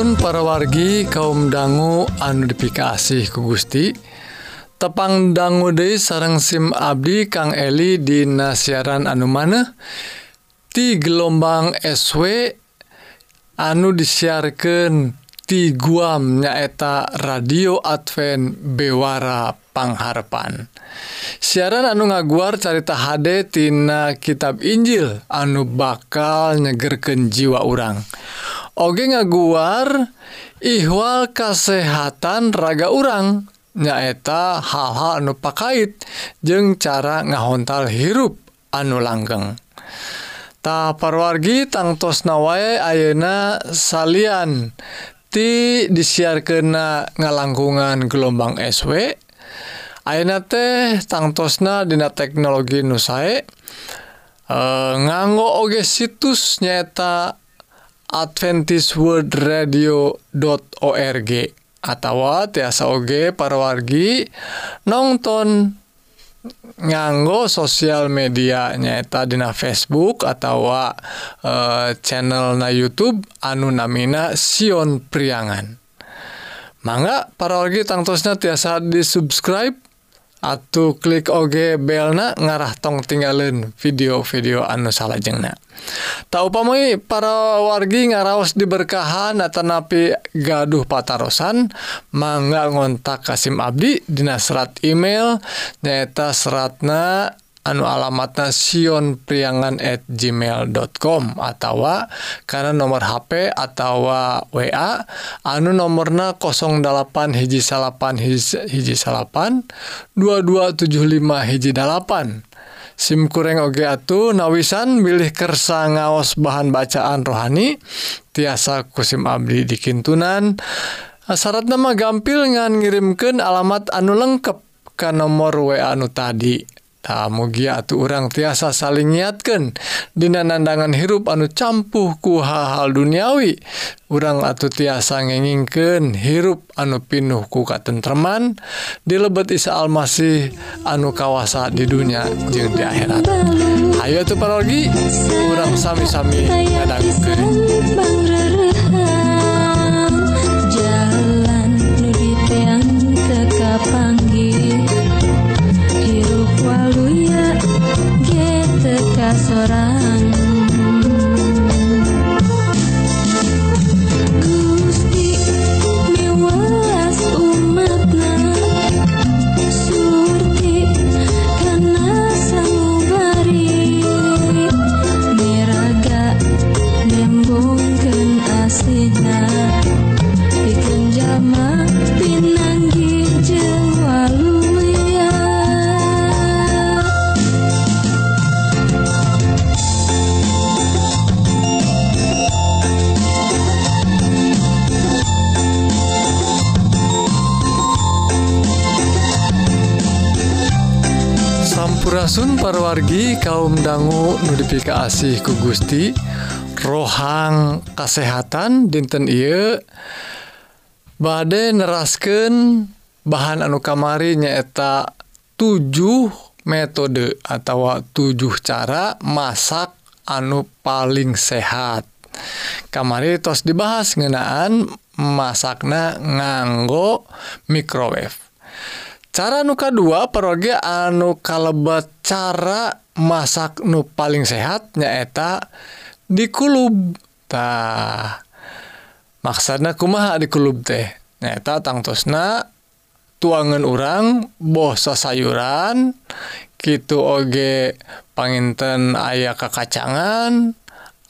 Sun para wargi kaum dangu anu dipikasih ku Gusti. Tepang dangu De sarang SIM Abdi Kang Eli di nasiaran anu maneh. Ti gelombang SW anu disiarkan ti Guam nyaeta radio Advent Bewara Pangharapan siaran anu ngaguar carita HD tina kitab Injil anu bakal nyegerken jiwa urang. oge ngaguar ihwal kasehatan raga urang nyaeta hal-hal anu pakait jeung cara ngahontal hirup anu langgeng. Ta parwargi tangtos nawae ayeuna salian ti disiarkena ngalangkungan gelombang SW Ayeuna teh tangtosna dina teknologi nusae e, eh, nganggo oge situs nyaeta Adventist World Radio.org atawa tiasa oge para wargi nonton nganggo sosial media nyaeta dina Facebook atawa channel na YouTube anu namina Sion Priangan. Mangga para wargi tangtosna tiasa di subscribe atau klik oge belna ngarah tong tinggalin video-video anu salahjengna. Ta upami para wargi ngaraos diberkahan atanapi gaduh patarosan, mangga ngontak Kasim Abdi dina serat email nyaeta seratna anu alamatna Sion priangan at gmail.com atautawa karena nomor HP atautawa wa anu nomorna 08 hiji salapan hiji salapan 2275 hiji 8 SIM kureng oge atuh nawisan bilih kersa ngaos bahan bacaan rohani tiasa kusim Abdi dikintunan. Syarat nama gampil ngan ngirimkan alamat anu lengkap ke nomor wa anu tadi. mugia tuh orang tiasa saling niatkan Dina nandangan hirup anu campuhku hal-hal duniawi. Urang atau tiasa ngengingken hirup anu pinuhku katentreman di lebet Isa Almasih anu kawasa di dunia jeung di akhirat. Ayo tuh parologi kurang sami-sami kadang ke 너라. Hampurasun parwargi kaum dangu notifikasi ku Gusti rohang kasehatan dinten I badai nerasken bahan anu kamari nyaeta 7 metode atau 7 cara masak anu paling sehat. Kamari tos dibahas ngenaan masakna nganggo microwave. cara nuka dua peroge anu kalebet cara masak nu paling sehat nyaeta dikulubtah maksana kumaha dikulub teh? Nyaeta tangtosna tuangan orang bosa sayuran gitu oge panginten ayah kekacangan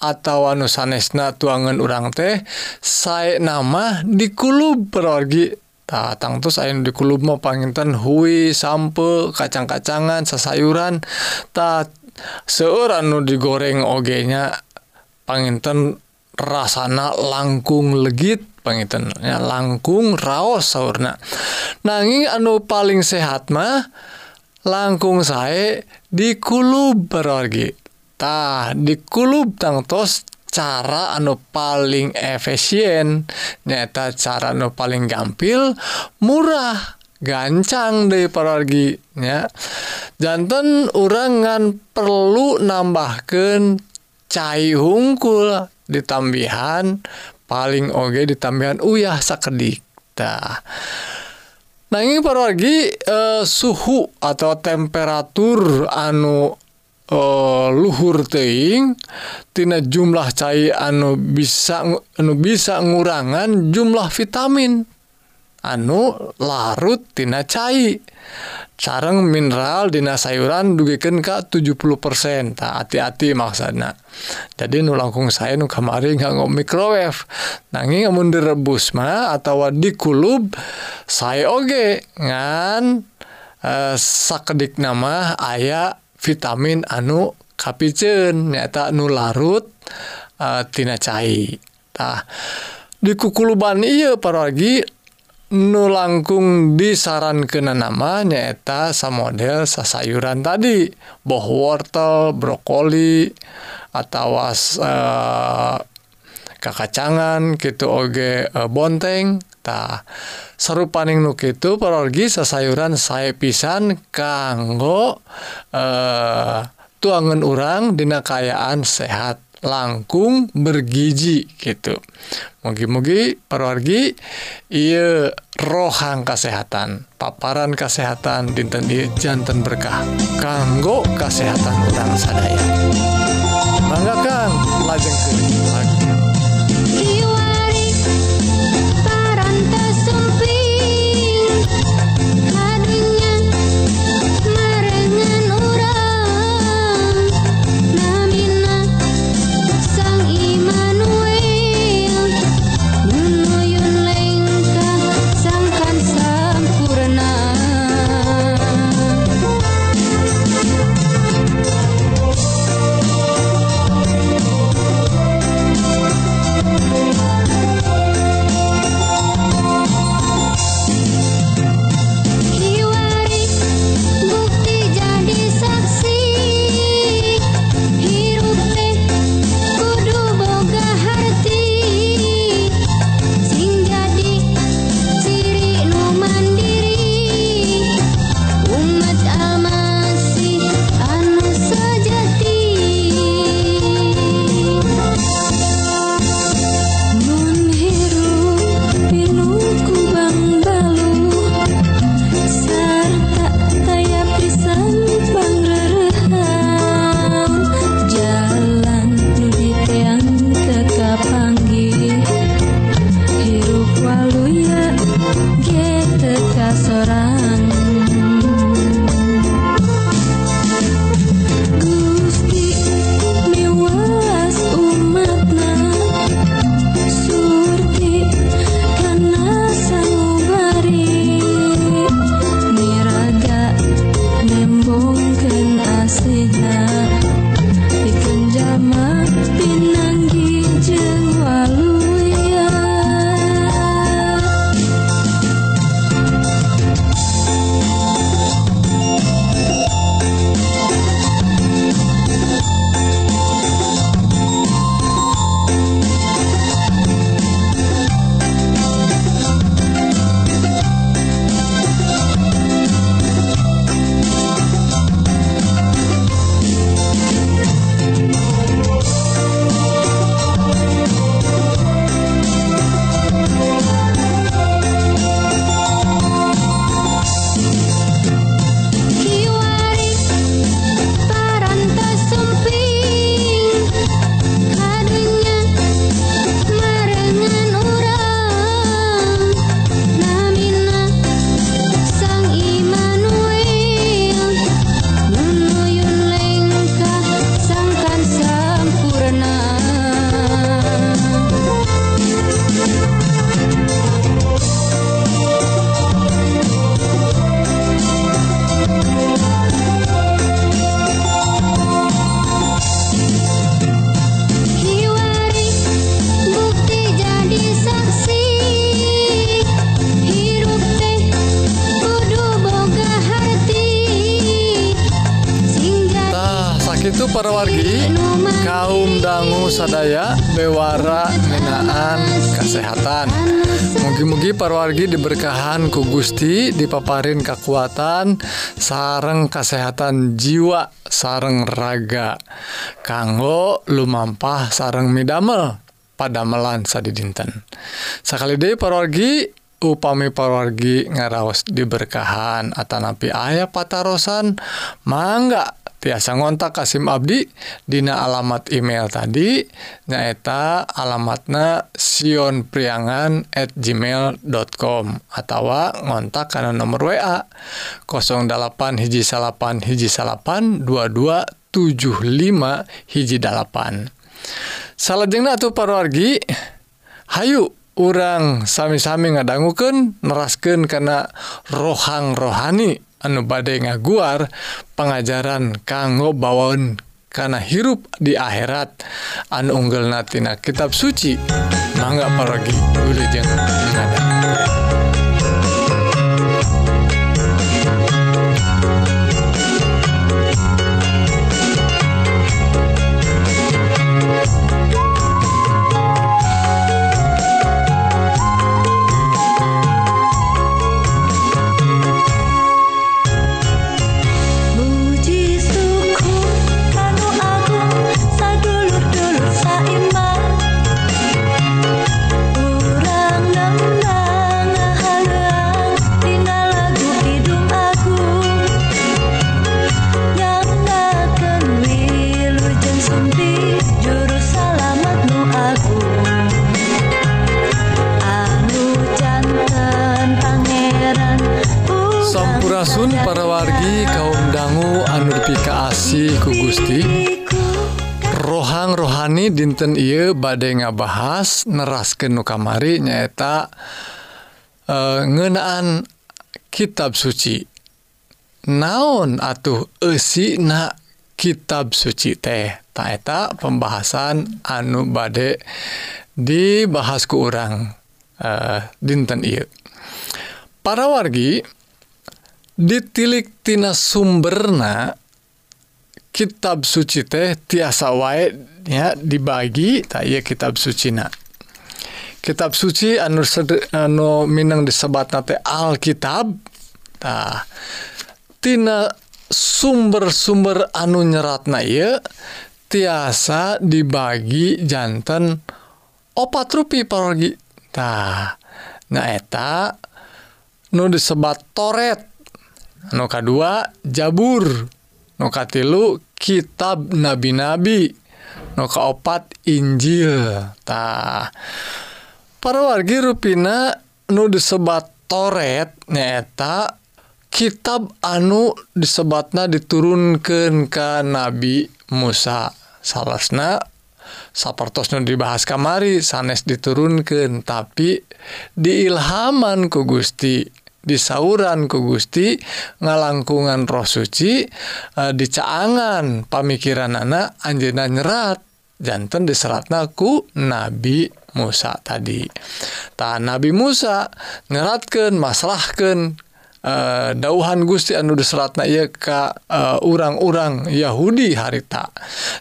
atau anu sanesna tuangan orang teh saya nama dikulub perorgi datang terus ayo di kulub mah panginten hui sampe kacang-kacangan sasayuran. Tak seueur anu digoreng ogenya panginten rasana langkung legit pangintennya langkung raos sauna nanging anu paling sehat mah langkung saya dikulub berorgi tah dikulub tangtos cara anu paling efisien nyata cara anu paling gampil murah gancang deh parargi ya jantan urangan perlu nambahkan cai hungkul ditambihan paling oge ditambahan uyah sakedikta nanging parwargi eh, suhu atau temperatur anu uh, luhur teingtina jumlah cair anu bisa anu bisa ngurangan jumlah vitamin. Anu larut tina cair sarang mineral Dina sayuran dugiken Ka 70% tak hati-hati maksana. Jadi nu langkung saya nu kamari nganggo microwave. Nanging amun direbus mah atau dikulub saya oge. Ngan eh, sakedik nama ayah vitamin anu kapicen nyata nu larut uh, tina cairtah dikukuluban Iia paragi nu langkung disaran kena nama nyaeta sa model sasayuran tadi boh wortel brokoli atau uh, kakacangan gitu oge uh, bonteng. Tah serupaning nu kitu paralgi sasayuran saya pisan kanggo eh, tuangan orang dina kayaan sehat langkung bergizi gitu. Mugi-mugi parwargi iya rohang kesehatan paparan kesehatan dinten ieu janten berkah kanggo kesehatan orang sadaya. Mangga kang lajeng ke lagi seorang para wargi kaum dangu sadaya bewara ngenaan kesehatan. Mugi-mugi parwargi diberkahan ku Gusti dipaparin kekuatan sareng kesehatan jiwa sareng raga. Kanggo lumampah sareng midamel pada melansa di dinten sekali De pargi upami parwargi ngaraos diberkahan. At napi ayah patarosan mangga tiasa ngontak Kasim Abdi Dina alamat email tadi nyaeta alamatna Sion priangan at gmail.com atau ngontak karena nomor WA 08 hiji salapan hiji salapan 2275 hiji dalapan salahjengna tuh parwargi Hayu orang sami-sami ngadangguken nerasken karena rohang rohani anu bade ngaguar pengajaran kanggo bawaun karena hirup di akhirat. Anu unggul natina kitab suci mangga paragi wilujeng ngadang Kasih ku Gusti rohang rohani dinten Ieu badai ngabahas nerasken nukamari nyaeta e, ngenaan kitab suci. Naon atuh esi na kitab suci teh? Taeta pembahasan anu badai dibahasku orang e, dinten Ieu. Para wargi ditilik tina sumberna kitab suci teh tiasa wae ya dibagi. Tay kitab sucina kitab suci anu anu Minang disebat nate Alkitabtah Tina sumber-sumber anu nyeratna ieu tiasa dibagi jantan opat rupi pergitah nyaeta nu disebat toret. Nu kadua Jabur. Nu katilu kitab nabi-nabi nu kaopat Injil. Tah para wargi ruina nu disebat toret nyaeta kitab anu disebatna diturunkan ke Nabi Musa. Salasna sapertos nu dibahas kamari sanes diturunkan tapi diilhaman ku Gusti. disauran ku Gusti ngalangkungan roh suci e, dicaangan pamikiran anak Anjena nyerat. Jantan diseratnaku Nabi Musa tadi. Ta Nabi Musa nyeratkan masalahkan e, dauhan Gusti anu diseratna ya ka e, urang-urang Yahudi harita.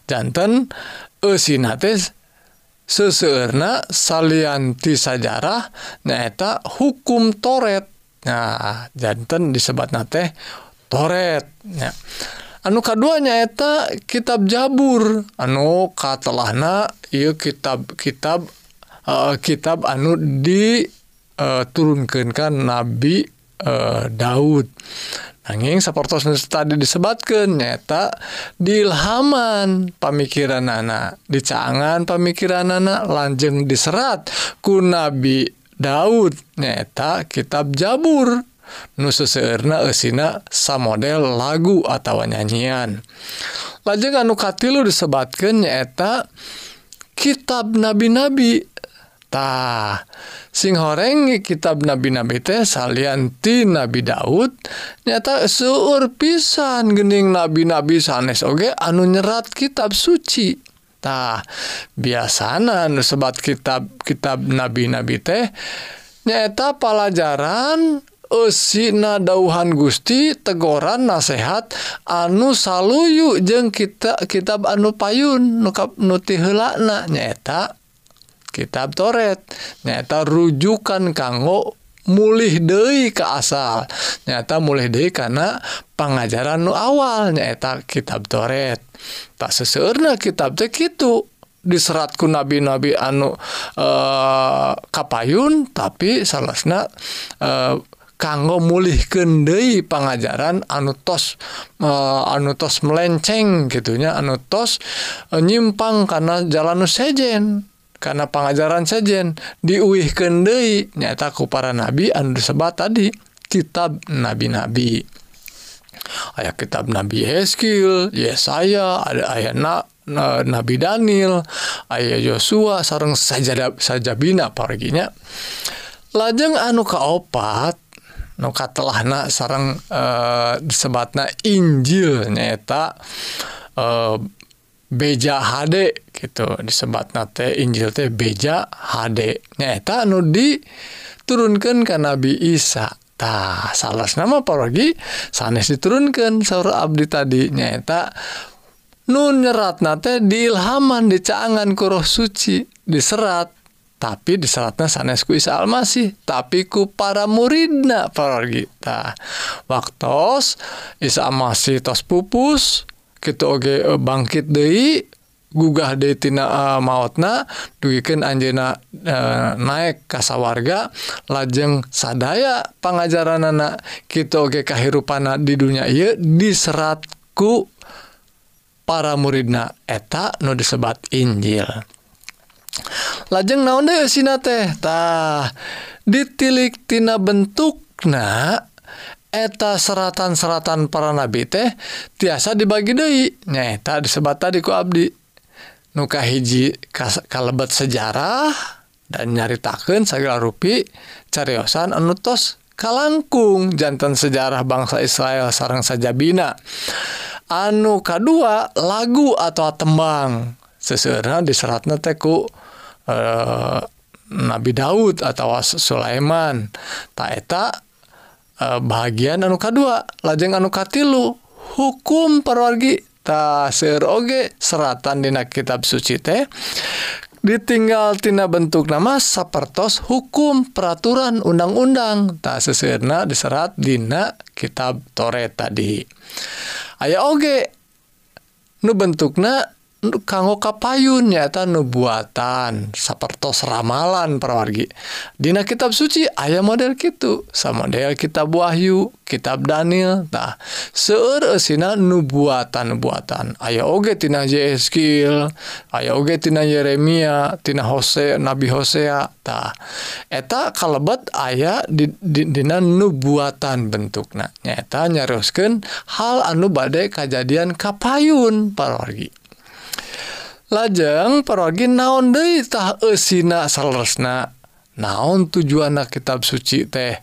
Jantan esinates seseurna salianti sajarah nyaeta hukum Toret. Nah jantan disebutna teh toret ya. anu keduanya eta kitab Jabur anu katelahna yuk kitab-kitab uh, eh, kitab anu diturunkankan eh, uh, Nabi uh, Daud nanging saportos tadi disebatkan nyata dilhaman pamikiran anak dicangan pamikiran anak lanjeng diserat ku Nabi Daud. Nyaeta kitab Jabur. Nuseseurna esina samodel lagu atau nyanyian. Lajeng anu katilu disebatkan nyaeta kitab nabi-nabi. Tah sing horeng kitab nabi-nabi teh salianti Nabi Daud nyata seueur pisan gening nabi-nabi sanes oge anu nyerat kitab suci. tah biasanya nu sebat kitab-kitab nabi-nabi teh nyata pelajaran Usina dauhan Gusti tegoran nasehat anu saluyu jeung kita kitab anu payun nukap nuti helakna nyaeta kitab Toret nyata rujukan kanggo mulih deui ke asal. Nyata mulih deui karena pengajaran nu awal nyaeta kitab Toret. Tak seseurna kitab teh gitu diseratku nabi-nabi anu eh kapayun tapi salahna eh kanggo mulih Dei pengajaran anu tos e, anu tos melenceng gitunya anu tos eh, nyimpang karena jalan nu sejen. Karena pengajaran sejen diuih kendai nyata ku para nabi anu disebat tadi kitab nabi-nabi ayat kitab Nabi Heskil, Yesaya, ada ayat na, na- Nabi Daniel, ayat Yosua, sareng saja sajabina paraginya. Lajeng anu kaopat, nu katelahna sareng eh, disebatna Injil nyaeta eh, beja HD gitu. Disebat nate Injil teh beja HD nyata nu diturunkan ke Nabi Isa. Tah salah nama parogi sanes diturunkan saur abdi tadi. Nyata nu nyerat nate diilhaman dicaangan ku roh suci diserat. Tapi diseratnya sanes ku Isa Almasih tapi ku para muridna parogi. Tah waktos Isa Almasih tos pupus gitu Oge okay, eh, bangkit Dei gugah Detina uh, eh, mautna duken Anjena uh, eh, naik kasawarga lajeng sadaya pengajaran anak kita Oge okay, kahirupana di dunia ia diseratku para muridna. Eta nu disebat Injil. Lajeng naon deh tah dittiliktina bentuk nah eta seratan-seratan para nabi teh tiasa dibagi Dei nyata disebat tadiku Abdi. Nuka hiji kalebet sejarah dan nyaritakan segala rui cariosan enutos kalangkung jantan sejarah bangsa Israel sarang sajabina. Anu K2 lagu atau tembang seseorang di seratnya teku eh, Nabi Daud atau Sulaiman. Taeta Eh, bagian anu kedua lajeng anu katilu hukum perwargi tasir oge seratan dina kitab suci teh ditinggaltina bentuk nama sapertos hukum peraturan undang-undang tak sesirna diserat dina kitab Tore tadi. Aya oge nu bentukna kanggo kapayun nyata nubuatan. Sapertos ramalan perwargi Dina kitab suci ayah model gitu sama model kitab Wahyu kitab Daniel. Nah seueur eusina nubuatan nubuatan aya oge tina Yeskil aya oge tina Yeremia tina Hose Nabi Hosea. Tah eta kalebet aya di, di, dina nubuatan bentukna. Nyata nyaroskeun hal anu bade kajadian kapayun parwargi lajeng perorgi naon deui? Tah eusina salesna naon tujuan kitab suci teh?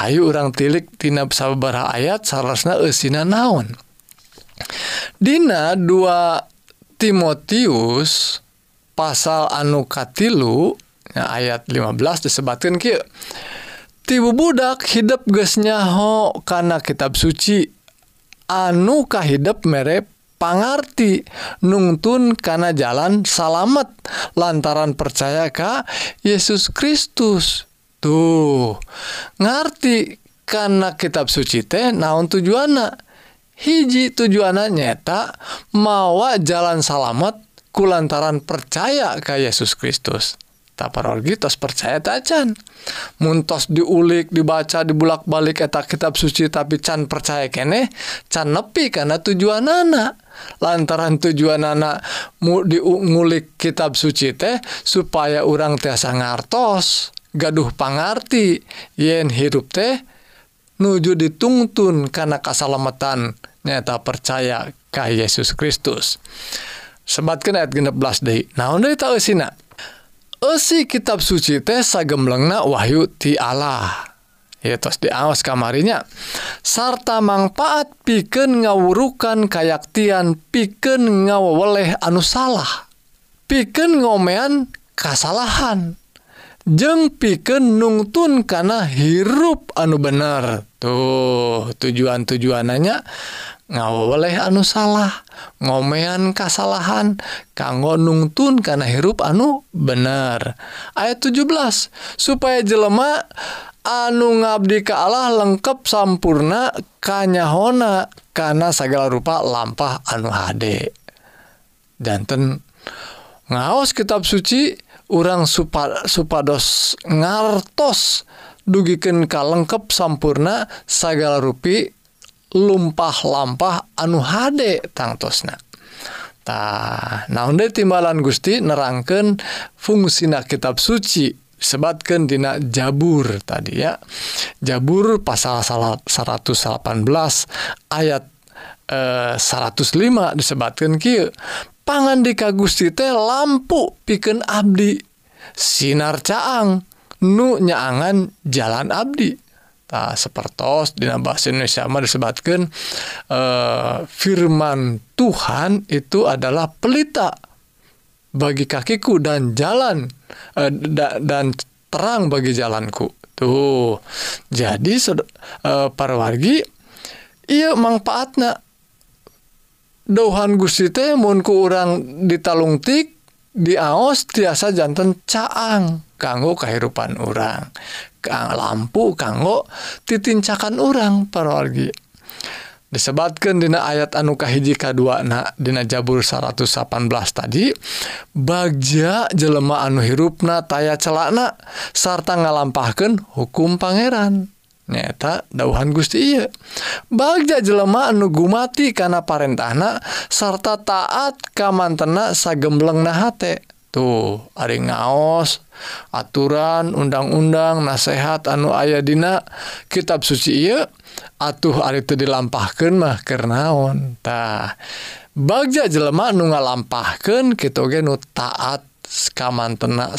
Hayu urang tilik tinap sababaraha ayat salesna eusina naon? Dina 2 Timotius pasal anu katilu nah, ayat 15 disebatkan ki tibu budak hidup gesnyaho karena kitab suci anukah hidup merep pangarti nungtun kana jalan salamet lantaran percaya ka Yesus Kristus. Tuh ngarti karena kitab suci teh naon tujuana? Hiji tujuana nyata mawa jalan salamet kulantaran percaya ka Yesus Kristus. Taparorgi tos percaya tacan muntos diulik dibaca dibulak balik eta kitab suci tapi can percaya kene can nepi karena tujuan anak lantaran tujuan anak mu diungulik kitab suci teh supaya orang tiasa ngartos gaduh pangarti. Yen hirup teh nuju ditungtun karena keselamatan nyata percaya ka Yesus Kristus. Sebatkan ayat 16 deui. Naon deui tau sina Esi kitab suci teh sagemlengna wahyu ti Allah. tos diaos kamarnya sarta manfaat piken ngawurukan kayaktian piken ngawaweleh anu salah piken ngomean kasalahan jeng piken nungtun karena hirup anu bener. Tuh tujuan-tujuanannya ngawaleh anu salah ngomean kasalahan kanggo nungtun karena hirup anu bener. Ayat 17 supaya jelema anu ngabdi ke Allah lengkap sampurna kanyahona karena segala rupa lampah anu HD danten ngaos kitab suci orang supa, supados ngartos dugiken kalengkap sampurna segala rupi lumpah-lampah anu hade tangtosna. Tah naon de timbalan Gusti? Nerangkeun fungsina kitab suci sebatkan Dina Jabur tadi ya. Jabur pasal 118 ayat eh, 105 disebatkan kieu. Pangan di Ka Gusti teh lampu piken Abdi sinar caang nu nyaangan jalan Abdi. tah sepertos dina bahasa Indonesia mah disebutkan uh, firman Tuhan itu adalah pelita bagi kakiku dan jalan uh, da, dan terang bagi jalanku. Tuh. Jadi uh, para wargi iya manfaatnya. Dauhan Gusti teh mun ku urang ditalungtik diaos tiasa jantan caang kanggo kehidupan orang lampu kanggo titincakan urang wargi disebabkan Dina ayat anuka hiji K2 Dina Jabur 118 tadi Bagja jelema anu hirupna taya celakna sarta ngalampahkan hukum Pangeran. Nyata dauhan Gusti iya Bagja jelema anu gumati karena parentahna sarta taat kamantena sagemblengna hate. tuh Ari ngaos aturan undang-undang nasehat anu ayadina kitab suci iya atuh Ari itu dilampahkan mah kenaontah Bagja jelema nu ngalampahkan kita ge nu taat kamantena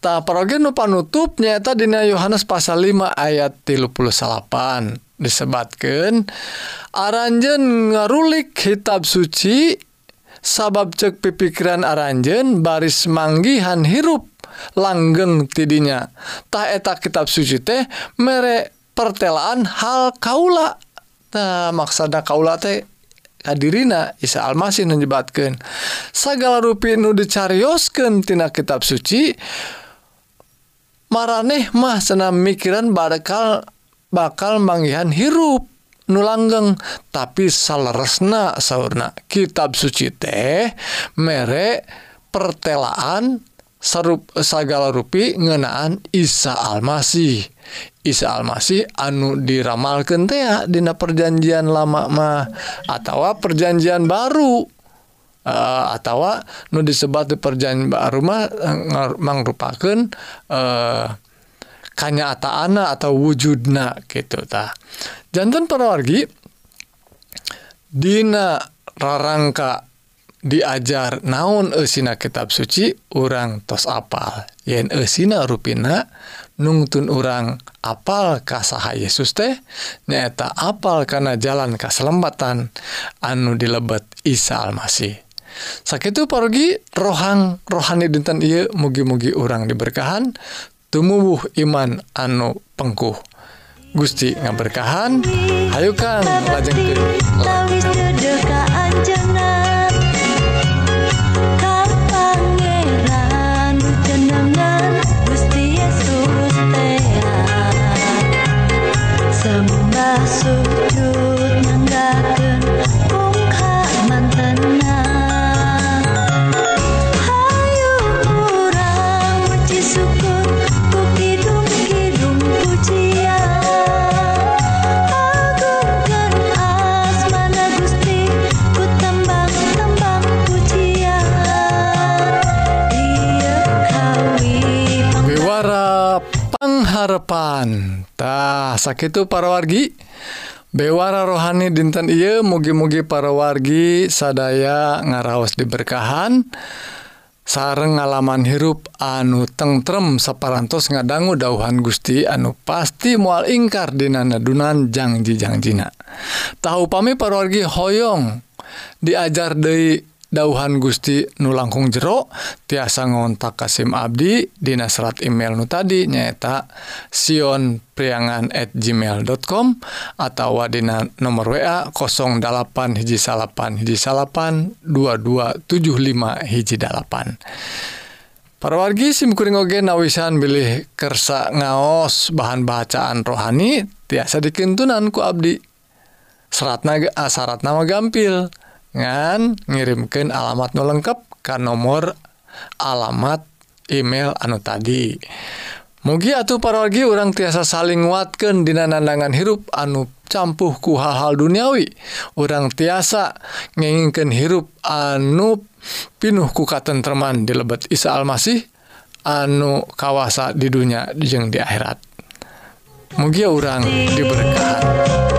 tah parogen nu panutup nyaeta dina Yohanes pasal 5 ayat 38 disebatkan aranjen ngarulik kitab suci sabab cek pipikiran aranjen baris manggihan hirup langgeng tidinya. Tah eta kitab suci teh mere pertelaan hal kaula. Nah maksana kaula teh hadirina Isa Almasih menyebatkan segala rupi nu dicarioskan tina kitab suci maraneh mah senam mikiran bakal bakal manggihan hirup. nulanggeng tapi saleresna sauna kitab suci teh merek pertelaan sarup sagala rupi ngenaan Isa Almasih. Isa Almasih anu diramalkan teh dina perjanjian lama mah atau perjanjian baru. Eh, uh, atau nu disebat di perjanjian baru mah mangrupakeun eh, uh, kanyaataan atau wujudna gitu tah. jantan perwargi Dina rarangka diajar naon esina kitab suci urang tos apal. Yen esina ruina nungtun urang apal kasaha Yesus teh nyaeta apal karena jalan kaslembatan anu dilebet Isa Almasih. Sakit pergi rohang rohani dinten Ieu mugi-mugi urang diberkahan tumubuh iman anu pengkuh. Gusti ngaberkahan hayukan lajeng ke Parepantah sakit parawargi bewara rohani dinten ieu mugi-mugi para wargi sadaya ngaraos diberkahan. Sareng ngalaman hirup anu tengrem separantos ngadanggu dauhan Gusti anu pasti mual ingkar dinanadunan janji-jangjina tahu pami parawargi hoyong diajar deui dauhan Gusti nu langkung jero tiasa ngontak Kasim Abdi dina serat email nu tadi nyaeta sionpriangan at gmail.com atau dina nomor WA 08 hiji salapan hiji salapan 2275 hiji dalapan Para wargi simkuring oge nawisan bilih kersa ngaos bahan bacaan rohani tiasa dikentunan ku abdi. Seratna ah, syaratna mah gampil ngan ngirimkan alamat nu lengkap ke nomor alamat email anu tadi. Mugi atuh parogi orang tiasa saling watken dina nandangan hirup anu campuhku hal-hal duniawi. Orang tiasa ngenginkan hirup anu pinuh ku katentreman di lebet Isa Almasih anu kawasa di dunia jeung di akhirat. Mugia orang diberkahan